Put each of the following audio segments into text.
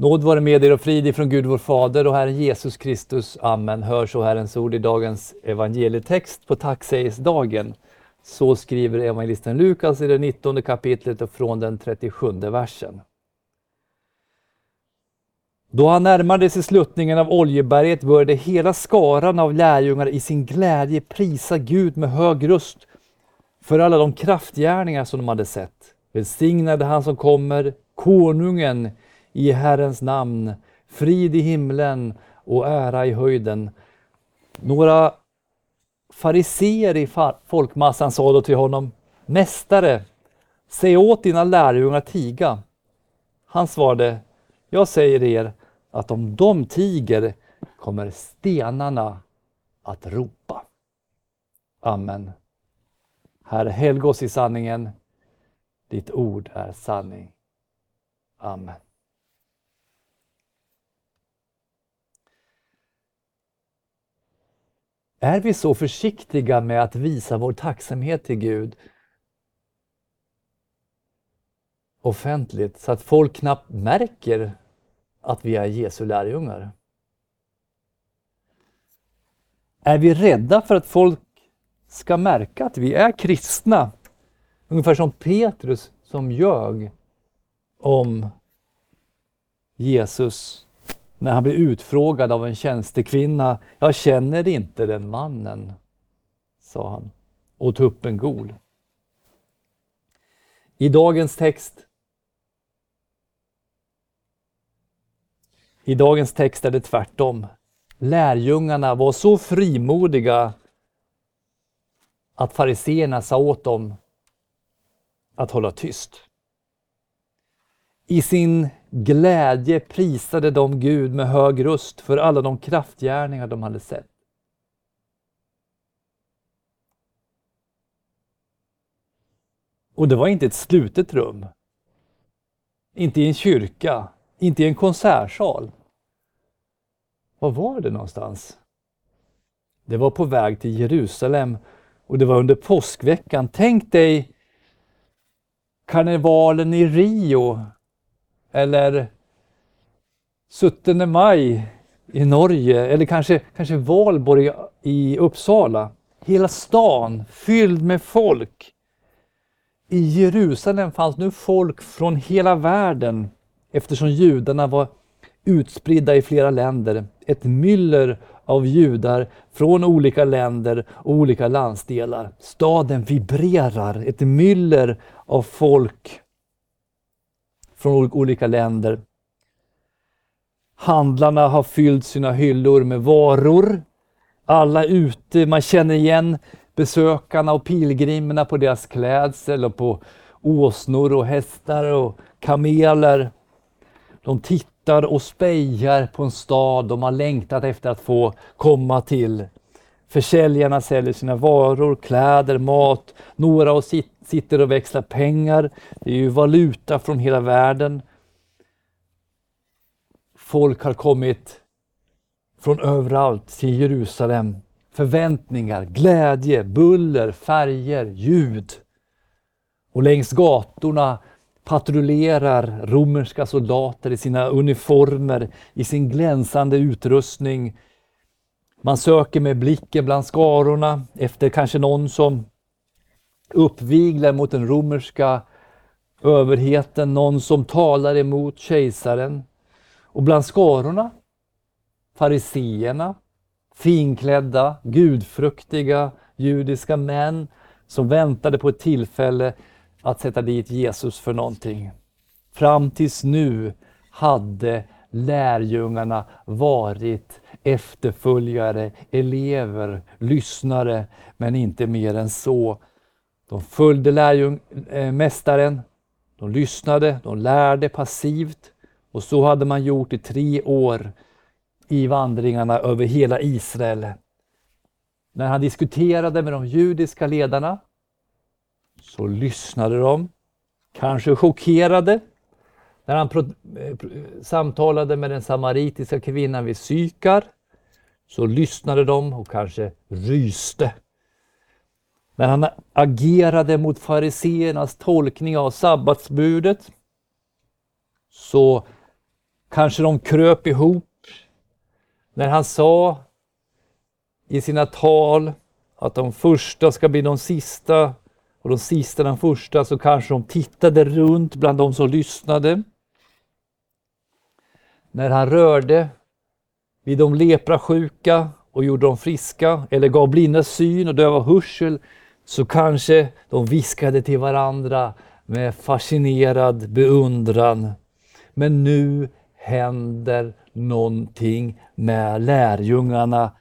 Nåd vare med er och frid ifrån Gud vår Fader och Herren Jesus Kristus. Amen. Hör så Herrens ord i dagens evangelietext på tacksägelsedagen. Så skriver evangelisten Lukas i det 19 kapitlet och från den 37 versen. Då han närmade sig sluttningen av Oljeberget började hela skaran av lärjungar i sin glädje prisa Gud med hög röst för alla de kraftgärningar som de hade sett. Välsignade han som kommer, konungen i Herrens namn, frid i himlen och ära i höjden. Några fariseer i folkmassan sa då till honom, Mästare, säg åt dina lärjungar att tiga. Han svarade, jag säger er att om de tiger kommer stenarna att ropa. Amen. Herre, helg oss i sanningen. Ditt ord är sanning. Amen. Är vi så försiktiga med att visa vår tacksamhet till Gud offentligt så att folk knappt märker att vi är Jesu lärjungar? Är vi rädda för att folk ska märka att vi är kristna? Ungefär som Petrus som ljög om Jesus när han blir utfrågad av en tjänstekvinna. Jag känner inte den mannen, sa han och tog upp en gol. I dagens text I dagens text är det tvärtom. Lärjungarna var så frimodiga att fariseerna sa åt dem att hålla tyst. I sin glädje prisade de Gud med hög röst för alla de kraftgärningar de hade sett. Och det var inte ett slutet rum. Inte i en kyrka, inte i en konsertsal. Var var det någonstans? Det var på väg till Jerusalem och det var under påskveckan. Tänk dig karnevalen i Rio eller 17 maj i Norge eller kanske, kanske Valborg i Uppsala. Hela stan fylld med folk. I Jerusalem fanns nu folk från hela världen eftersom judarna var utspridda i flera länder. Ett myller av judar från olika länder och olika landsdelar. Staden vibrerar, ett myller av folk från olika länder. Handlarna har fyllt sina hyllor med varor. Alla ute, man känner igen besökarna och pilgrimerna på deras klädsel och på åsnor och hästar och kameler. De tittar och spejar på en stad de har längtat efter att få komma till. Försäljarna säljer sina varor, kläder, mat. Några och sitter och växlar pengar. Det är ju valuta från hela världen. Folk har kommit från överallt till Jerusalem. Förväntningar, glädje, buller, färger, ljud. Och längs gatorna patrullerar romerska soldater i sina uniformer, i sin glänsande utrustning. Man söker med blicken bland skarorna efter kanske någon som uppviglar mot den romerska överheten, någon som talar emot kejsaren. Och bland skarorna, fariseerna, finklädda, gudfruktiga judiska män som väntade på ett tillfälle att sätta dit Jesus för någonting. Fram tills nu hade lärjungarna varit efterföljare, elever, lyssnare, men inte mer än så. De följde lärjung, äh, mästaren, de lyssnade, de lärde passivt och så hade man gjort i tre år i vandringarna över hela Israel. När han diskuterade med de judiska ledarna så lyssnade de, kanske chockerade, när han eh, samtalade med den samaritiska kvinnan vid Sykar så lyssnade de och kanske ryste. När han agerade mot fariseernas tolkning av sabbatsbudet så Kanske de kröp ihop när han sa i sina tal att de första ska bli de sista och de sista de första så kanske de tittade runt bland de som lyssnade. När han rörde vid de leprasjuka och gjorde dem friska eller gav blinda syn och döva hörsel så kanske de viskade till varandra med fascinerad beundran. Men nu händer någonting med lärjungarna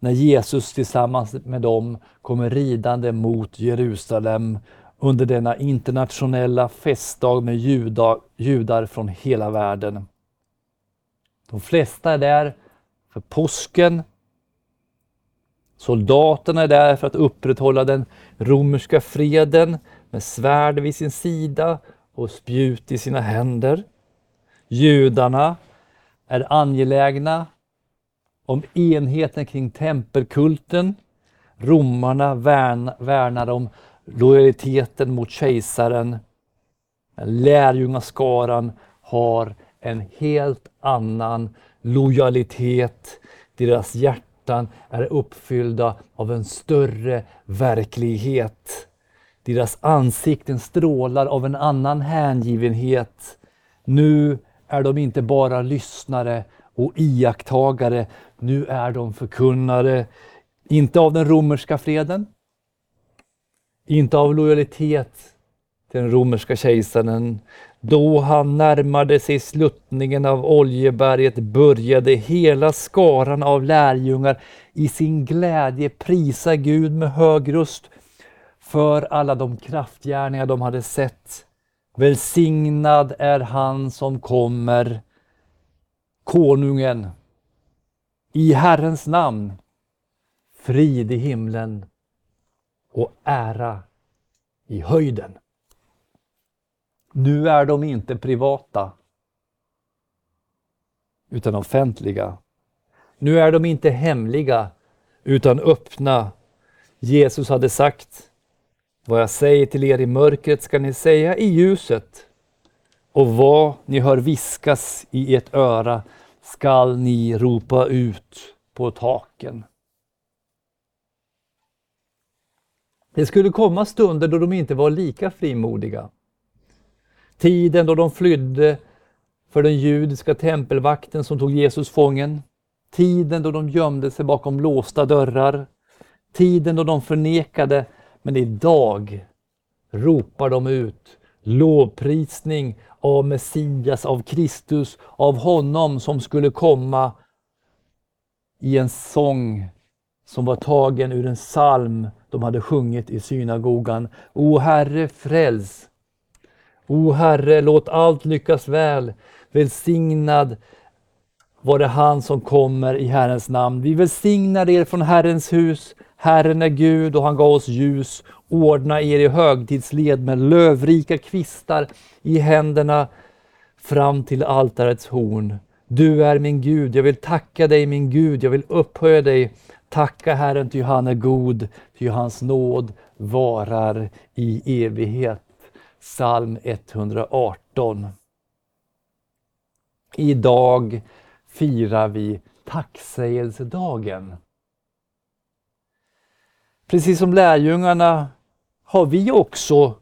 när Jesus tillsammans med dem kommer ridande mot Jerusalem under denna internationella festdag med judar, judar från hela världen. De flesta är där för påsken. Soldaterna är där för att upprätthålla den romerska freden med svärd vid sin sida och spjut i sina händer. Judarna är angelägna om enheten kring tempelkulten. Romarna värnar om lojaliteten mot kejsaren. Lärjungaskaran har en helt annan lojalitet. Deras hjärtan är uppfyllda av en större verklighet. Deras ansikten strålar av en annan hängivenhet. Nu är de inte bara lyssnare och iakttagare, nu är de förkunnare, inte av den romerska freden, inte av lojalitet till den romerska kejsaren. Då han närmade sig sluttningen av Oljeberget började hela skaran av lärjungar i sin glädje prisa Gud med hög röst för alla de kraftgärningar de hade sett. Välsignad är han som kommer, konungen, i Herrens namn, frid i himlen och ära i höjden. Nu är de inte privata, utan offentliga. Nu är de inte hemliga, utan öppna. Jesus hade sagt, vad jag säger till er i mörkret ska ni säga i ljuset och vad ni hör viskas i ert öra skall ni ropa ut på taken. Det skulle komma stunder då de inte var lika frimodiga. Tiden då de flydde för den judiska tempelvakten som tog Jesus fången. Tiden då de gömde sig bakom låsta dörrar. Tiden då de förnekade, men idag ropar de ut lovprisning av Messias, av Kristus, av honom som skulle komma i en sång som var tagen ur en psalm de hade sjungit i synagogan. O Herre, fräls! O Herre, låt allt lyckas väl. Välsignad var det han som kommer i Herrens namn. Vi välsignar er från Herrens hus. Herren är Gud och han gav oss ljus. Ordna er i högtidsled med lövrika kvistar i händerna fram till altarets horn. Du är min Gud, jag vill tacka dig min Gud, jag vill upphöja dig. Tacka Herren, ty han är god, ty hans nåd varar i evighet. Psalm 118. Idag firar vi tacksägelsedagen. Precis som lärjungarna har vi också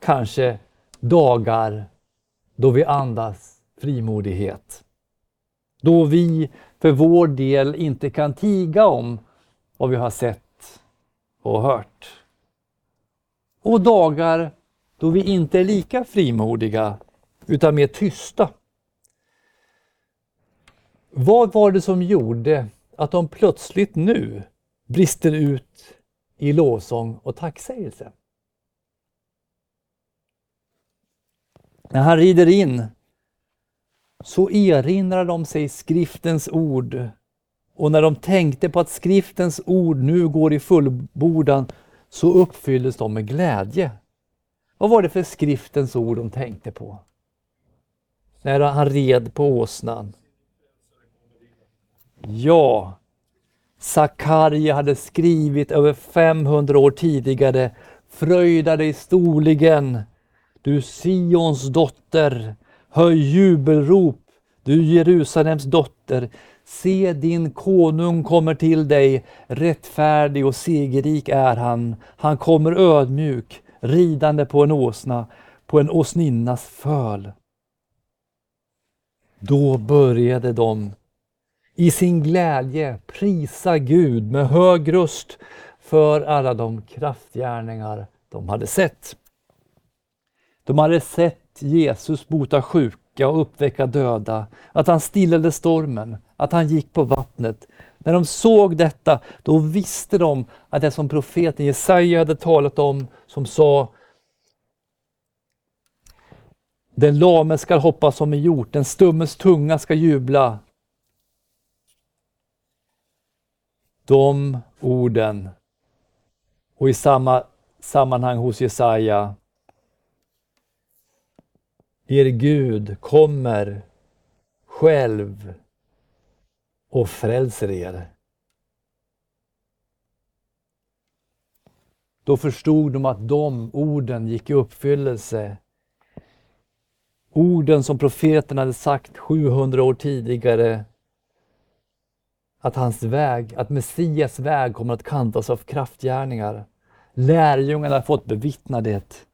kanske dagar då vi andas frimodighet. Då vi för vår del inte kan tiga om vad vi har sett och hört. Och dagar då vi inte är lika frimodiga utan mer tysta. Vad var det som gjorde att de plötsligt nu brister ut i lovsång och tacksägelse? När han rider in så erinrar de sig skriftens ord och när de tänkte på att skriftens ord nu går i fullbordan så uppfylldes de med glädje. Vad var det för skriftens ord de tänkte på? När han red på åsnan. Ja, Sakarja hade skrivit över 500 år tidigare. Fröjda dig storligen, du Sions dotter, höj jubelrop. Du Jerusalems dotter, se din konung kommer till dig, rättfärdig och segerrik är han. Han kommer ödmjuk, ridande på en åsna, på en åsninnas föl. Då började de i sin glädje prisa Gud med hög röst för alla de kraftgärningar de hade sett. De hade sett Jesus bota sjuka och uppväcka döda, att han stillade stormen, att han gick på vattnet. När de såg detta, då visste de att det som profeten Jesaja hade talat om, som sa Den lame skall hoppa som en hjort, den stummes tunga ska jubla. De orden och i samma sammanhang hos Jesaja. Er Gud kommer själv och frälser er. Då förstod de att de orden gick i uppfyllelse. Orden som profeten hade sagt 700 år tidigare. Att hans väg, att Messias väg kommer att kantas av kraftgärningar. Lärjungarna har fått bevittna det.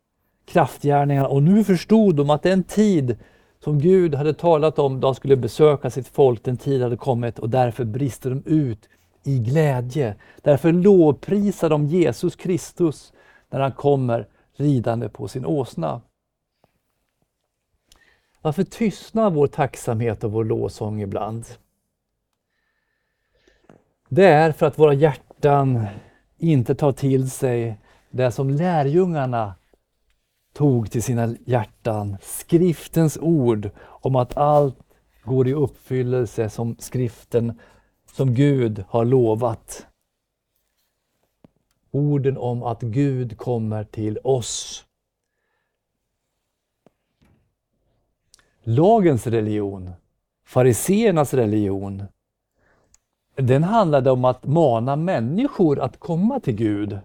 Kraftgärningar. och nu förstod de att den tid som Gud hade talat om då han skulle besöka sitt folk, den tid hade kommit och därför brister de ut i glädje. Därför lovprisar de Jesus Kristus när han kommer ridande på sin åsna. Varför tystnar vår tacksamhet och vår lovsång ibland? Det är för att våra hjärtan inte tar till sig det som lärjungarna tog till sina hjärtan. Skriftens ord om att allt går i uppfyllelse som skriften, som Gud har lovat. Orden om att Gud kommer till oss. Lagens religion, fariseernas religion, den handlade om att mana människor att komma till Gud.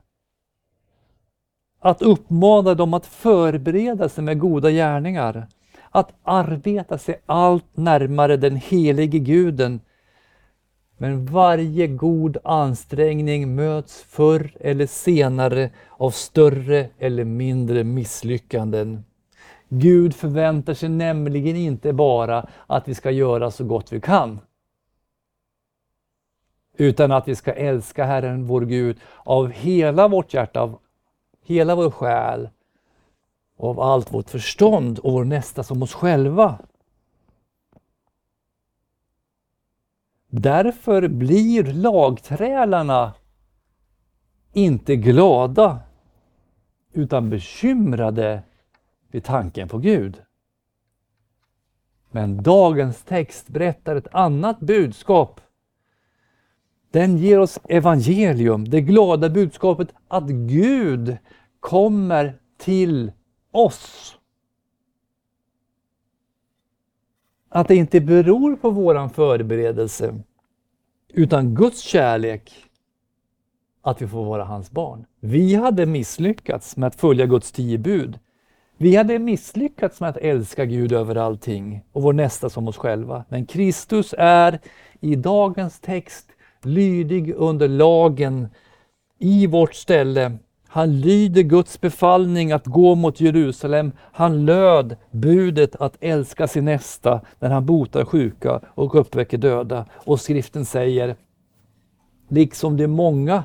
Att uppmana dem att förbereda sig med goda gärningar. Att arbeta sig allt närmare den helige guden. Men varje god ansträngning möts förr eller senare av större eller mindre misslyckanden. Gud förväntar sig nämligen inte bara att vi ska göra så gott vi kan. Utan att vi ska älska Herren vår Gud av hela vårt hjärta, av hela vår själ och av allt vårt förstånd och vår nästa som oss själva. Därför blir lagträlarna inte glada utan bekymrade vid tanken på Gud. Men dagens text berättar ett annat budskap den ger oss evangelium, det glada budskapet att Gud kommer till oss. Att det inte beror på våran förberedelse utan Guds kärlek att vi får vara hans barn. Vi hade misslyckats med att följa Guds tio bud. Vi hade misslyckats med att älska Gud över allting och vår nästa som oss själva. Men Kristus är i dagens text lydig under lagen i vårt ställe. Han lyder Guds befallning att gå mot Jerusalem. Han löd budet att älska sin nästa när han botar sjuka och uppväcker döda. Och skriften säger, liksom de många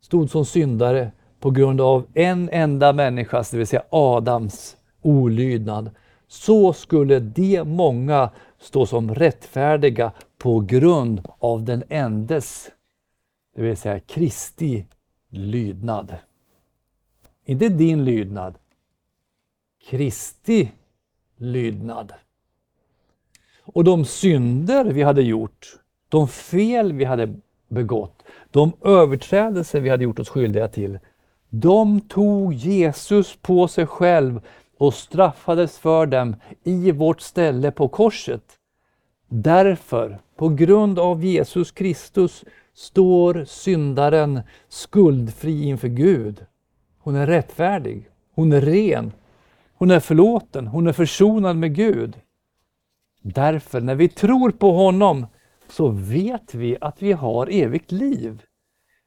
stod som syndare på grund av en enda människas, det vill säga Adams olydnad, så skulle de många stå som rättfärdiga på grund av den endes, det vill säga Kristi lydnad. Inte din lydnad, Kristi lydnad. Och de synder vi hade gjort, de fel vi hade begått, de överträdelser vi hade gjort oss skyldiga till, de tog Jesus på sig själv och straffades för dem i vårt ställe på korset. Därför, på grund av Jesus Kristus, står syndaren skuldfri inför Gud. Hon är rättfärdig, hon är ren, hon är förlåten, hon är försonad med Gud. Därför, när vi tror på honom, så vet vi att vi har evigt liv.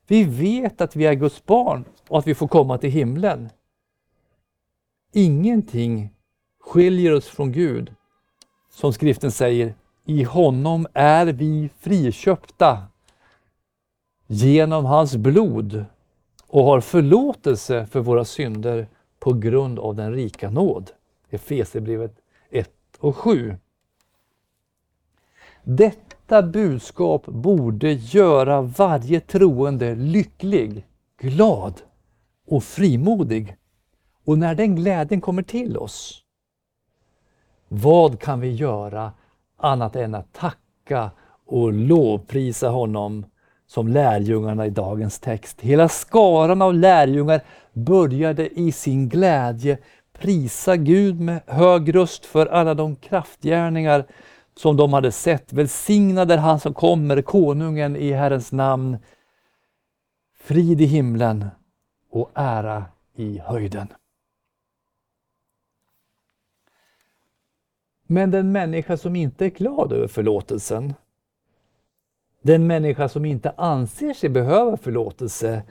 Vi vet att vi är Guds barn och att vi får komma till himlen. Ingenting skiljer oss från Gud. Som skriften säger, i honom är vi friköpta genom hans blod och har förlåtelse för våra synder på grund av den rika nåd. Efesierbrevet 1 och 7. Detta budskap borde göra varje troende lycklig, glad och frimodig. Och när den glädjen kommer till oss, vad kan vi göra annat än att tacka och lovprisa honom som lärjungarna i dagens text. Hela skaran av lärjungar började i sin glädje prisa Gud med hög röst för alla de kraftgärningar som de hade sett. Välsignad är han som kommer, konungen i Herrens namn. Frid i himlen och ära i höjden. Men den människa som inte är glad över förlåtelsen, den människa som inte anser sig behöva förlåtelse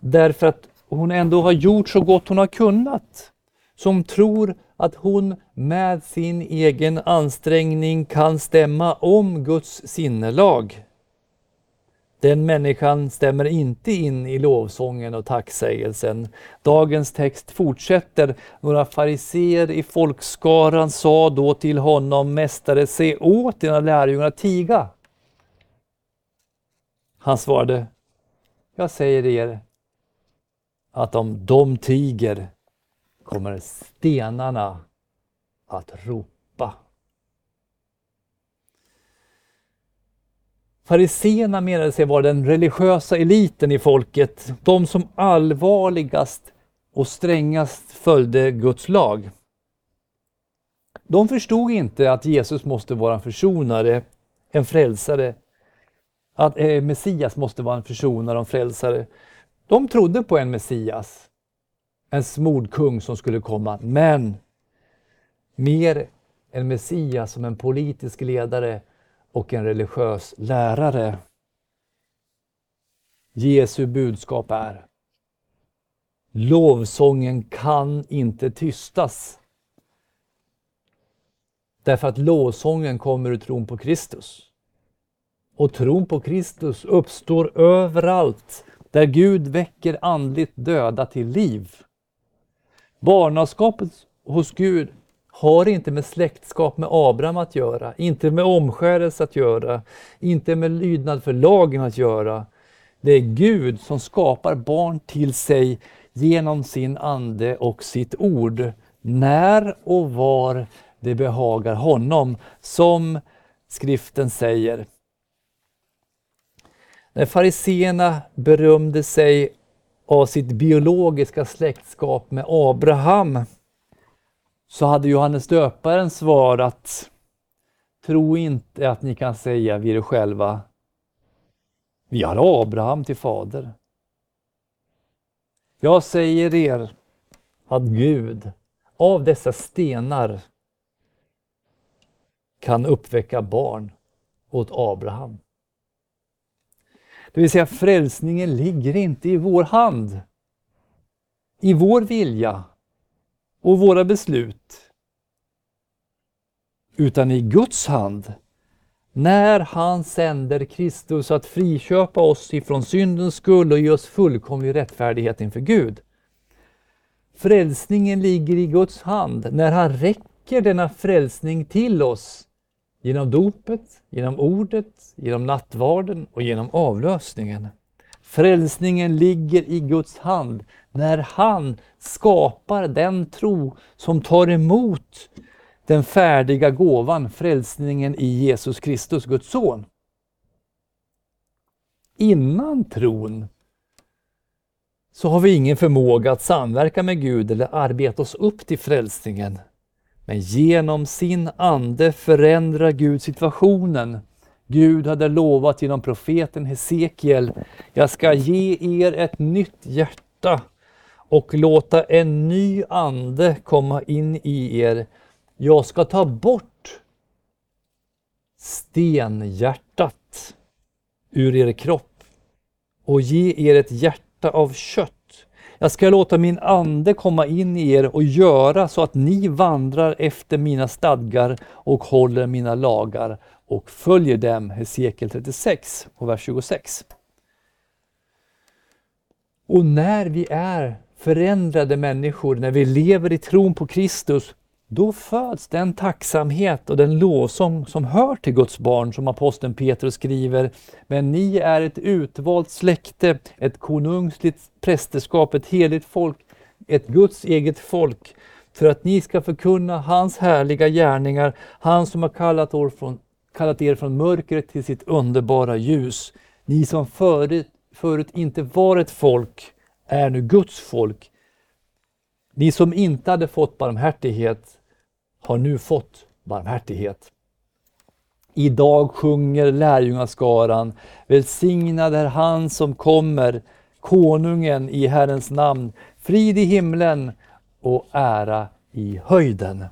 därför att hon ändå har gjort så gott hon har kunnat, som tror att hon med sin egen ansträngning kan stämma om Guds sinnelag. Den människan stämmer inte in i lovsången och tacksägelsen. Dagens text fortsätter. Några fariseer i folkskaran sa då till honom, Mästare, se åt dina lärjungar att tiga. Han svarade, jag säger er att om de tiger kommer stenarna att ropa. Fariséerna menade sig vara den religiösa eliten i folket, de som allvarligast och strängast följde Guds lag. De förstod inte att Jesus måste vara en försonare, en frälsare, att eh, Messias måste vara en försonare och en frälsare. De trodde på en Messias, en smordkung som skulle komma, men mer en Messias som en politisk ledare och en religiös lärare. Jesu budskap är Lovsången kan inte tystas. Därför att lovsången kommer ur tron på Kristus. Och tron på Kristus uppstår överallt där Gud väcker andligt döda till liv. Barnaskapet hos Gud har inte med släktskap med Abraham att göra, inte med omskärelse att göra, inte med lydnad för lagen att göra. Det är Gud som skapar barn till sig genom sin ande och sitt ord, när och var det behagar honom, som skriften säger. När fariseerna berömde sig av sitt biologiska släktskap med Abraham så hade Johannes döparen svarat Tro inte att ni kan säga vid er själva Vi har Abraham till fader. Jag säger er att Gud av dessa stenar kan uppväcka barn åt Abraham. Det vill säga frälsningen ligger inte i vår hand, i vår vilja och våra beslut, utan i Guds hand. När han sänder Kristus att friköpa oss ifrån syndens skull och ge oss fullkomlig rättfärdighet inför Gud. Frälsningen ligger i Guds hand. När han räcker denna frälsning till oss Genom dopet, genom ordet, genom nattvarden och genom avlösningen. Frälsningen ligger i Guds hand när han skapar den tro som tar emot den färdiga gåvan, frälsningen i Jesus Kristus, Guds son. Innan tron så har vi ingen förmåga att samverka med Gud eller arbeta oss upp till frälsningen. Men genom sin ande förändrar Gud situationen. Gud hade lovat genom profeten Hesekiel, jag ska ge er ett nytt hjärta och låta en ny ande komma in i er. Jag ska ta bort stenhjärtat ur er kropp och ge er ett hjärta av kött. Jag ska låta min ande komma in i er och göra så att ni vandrar efter mina stadgar och håller mina lagar och följer dem. Hesekiel 36 och vers 26. Och när vi är förändrade människor, när vi lever i tron på Kristus, då föds den tacksamhet och den lovsång som hör till Guds barn, som aposteln Petrus skriver. Men ni är ett utvalt släkte, ett konungsligt prästerskap, ett heligt folk, ett Guds eget folk, för att ni ska förkunna hans härliga gärningar, han som har kallat, er från, kallat er från mörkret till sitt underbara ljus. Ni som förut, förut inte var ett folk, är nu Guds folk. Ni som inte hade fått barmhärtighet har nu fått barmhärtighet. Idag sjunger lärjungaskaran Välsignad är han som kommer, konungen i Herrens namn, frid i himlen och ära i höjden.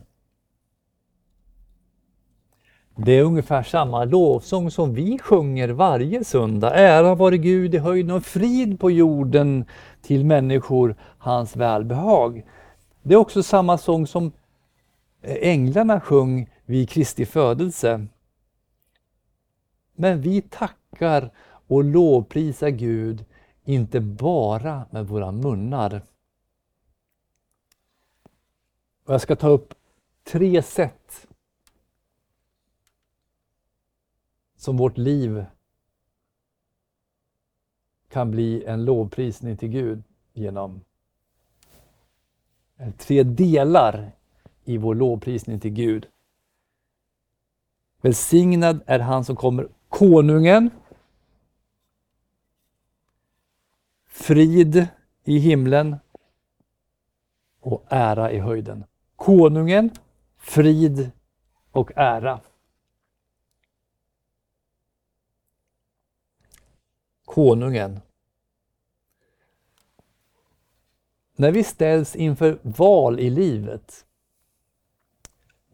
Det är ungefär samma lovsång som vi sjunger varje söndag. Ära vare Gud i höjden och frid på jorden till människor, hans välbehag. Det är också samma sång som Eh, änglarna sjöng vid Kristi födelse. Men vi tackar och lovprisar Gud inte bara med våra munnar. Och jag ska ta upp tre sätt som vårt liv kan bli en lovprisning till Gud genom. Tre delar i vår lovprisning till Gud. Välsignad är han som kommer, konungen. Frid i himlen och ära i höjden. Konungen, frid och ära. Konungen. När vi ställs inför val i livet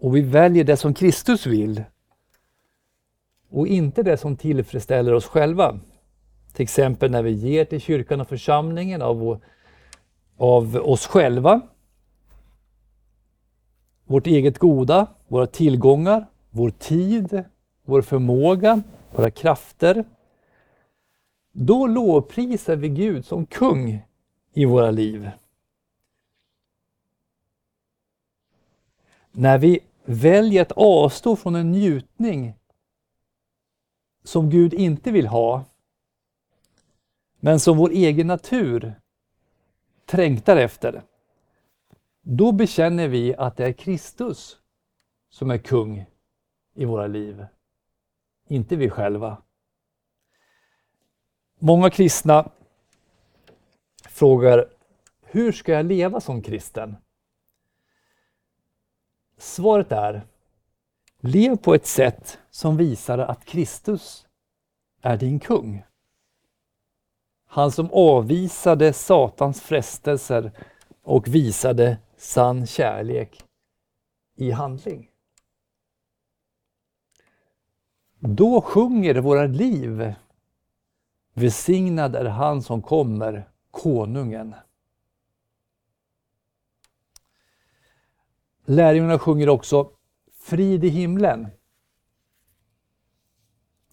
och vi väljer det som Kristus vill och inte det som tillfredsställer oss själva. Till exempel när vi ger till kyrkan och församlingen av, av oss själva, vårt eget goda, våra tillgångar, vår tid, vår förmåga, våra krafter. Då lovprisar vi Gud som kung i våra liv. När vi väljer att avstå från en njutning som Gud inte vill ha, men som vår egen natur trängtar efter, då bekänner vi att det är Kristus som är kung i våra liv, inte vi själva. Många kristna frågar, hur ska jag leva som kristen? Svaret är Lev på ett sätt som visar att Kristus är din kung. Han som avvisade Satans frestelser och visade sann kärlek i handling. Då sjunger våra liv Välsignad är han som kommer, konungen. Lärjungarna sjunger också Frid i himlen.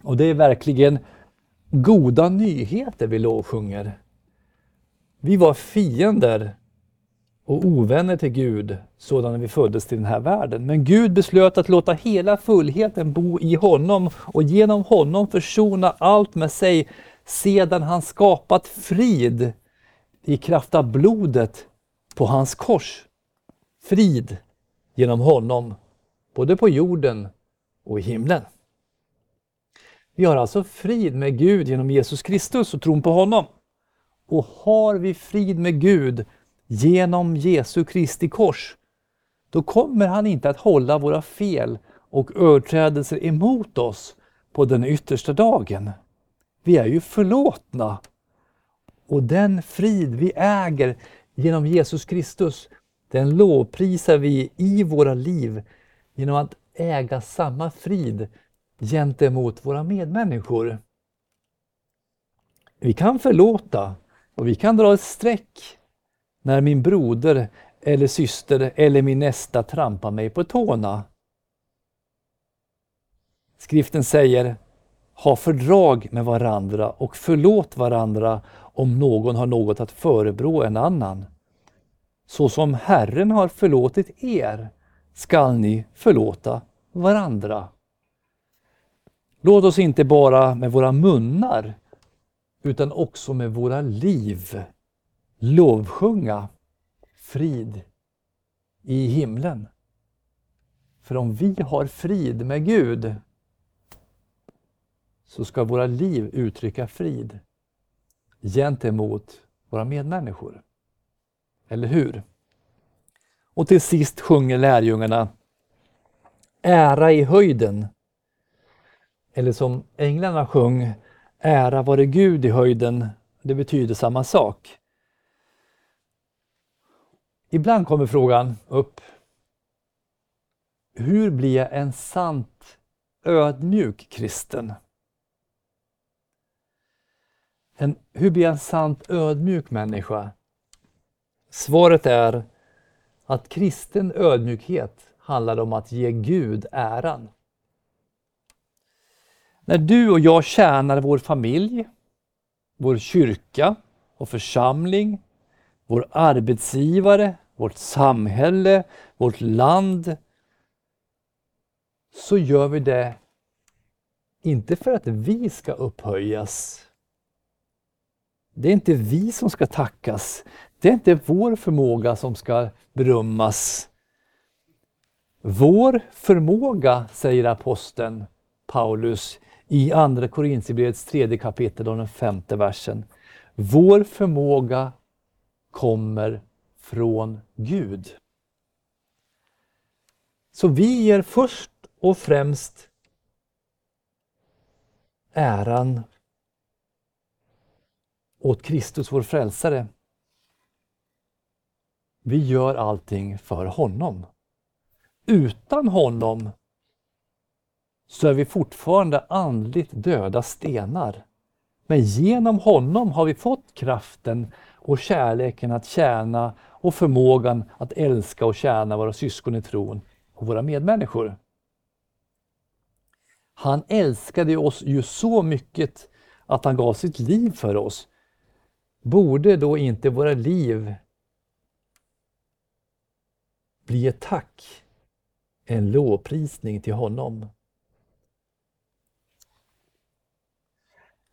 Och det är verkligen goda nyheter vi lovsjunger. Vi var fiender och ovänner till Gud sådana vi föddes till den här världen. Men Gud beslöt att låta hela fullheten bo i honom och genom honom försona allt med sig sedan han skapat frid i kraft av blodet på hans kors. Frid genom honom, både på jorden och i himlen. Vi har alltså frid med Gud genom Jesus Kristus och tron på honom. Och har vi frid med Gud genom Jesu Kristi kors, då kommer han inte att hålla våra fel och överträdelser emot oss på den yttersta dagen. Vi är ju förlåtna. Och den frid vi äger genom Jesus Kristus, den lovprisar vi i våra liv genom att äga samma frid gentemot våra medmänniskor. Vi kan förlåta och vi kan dra ett streck när min broder eller syster eller min nästa trampar mig på tårna. Skriften säger ha fördrag med varandra och förlåt varandra om någon har något att förebrå en annan. Så som Herren har förlåtit er skall ni förlåta varandra. Låt oss inte bara med våra munnar utan också med våra liv lovsjunga frid i himlen. För om vi har frid med Gud så ska våra liv uttrycka frid gentemot våra medmänniskor. Eller hur? Och till sist sjunger lärjungarna Ära i höjden. Eller som änglarna sjöng Ära vare Gud i höjden. Det betyder samma sak. Ibland kommer frågan upp Hur blir jag en sant ödmjuk kristen? En, hur blir jag en sant ödmjuk människa? Svaret är att kristen ödmjukhet handlar om att ge Gud äran. När du och jag tjänar vår familj, vår kyrka och församling, vår arbetsgivare, vårt samhälle, vårt land, så gör vi det inte för att vi ska upphöjas. Det är inte vi som ska tackas. Det är inte vår förmåga som ska berömmas. Vår förmåga, säger aposteln Paulus i Andra Korintierbrevets tredje kapitel och den femte versen. Vår förmåga kommer från Gud. Så vi ger först och främst äran åt Kristus, vår frälsare. Vi gör allting för honom. Utan honom så är vi fortfarande andligt döda stenar. Men genom honom har vi fått kraften och kärleken att tjäna och förmågan att älska och tjäna våra syskon i tron och våra medmänniskor. Han älskade oss ju så mycket att han gav sitt liv för oss. Borde då inte våra liv bli ett tack, en lovprisning till honom?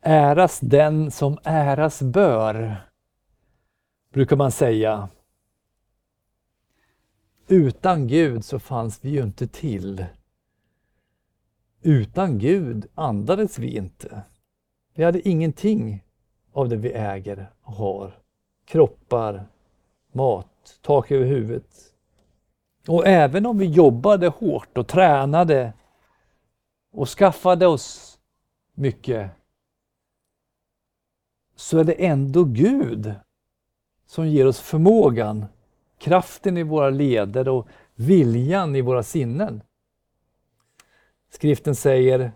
Äras den som äras bör, brukar man säga. Utan Gud så fanns vi ju inte till. Utan Gud andades vi inte. Vi hade ingenting av det vi äger och har. Kroppar, mat, tak över huvudet. Och även om vi jobbade hårt och tränade och skaffade oss mycket så är det ändå Gud som ger oss förmågan, kraften i våra leder och viljan i våra sinnen. Skriften säger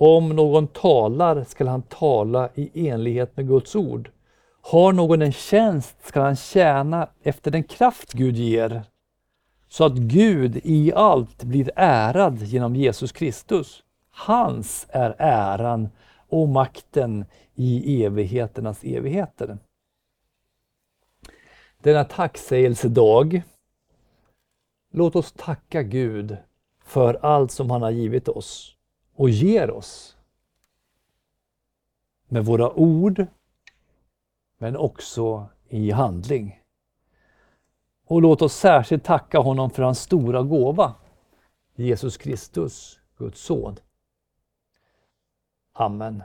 om någon talar skall han tala i enlighet med Guds ord. Har någon en tjänst skall han tjäna efter den kraft Gud ger, så att Gud i allt blir ärad genom Jesus Kristus. Hans är äran och makten i evigheternas evigheter. Denna tacksägelsedag, låt oss tacka Gud för allt som han har givit oss och ger oss. Med våra ord, men också i handling. Och låt oss särskilt tacka honom för hans stora gåva, Jesus Kristus, Guds son. Amen.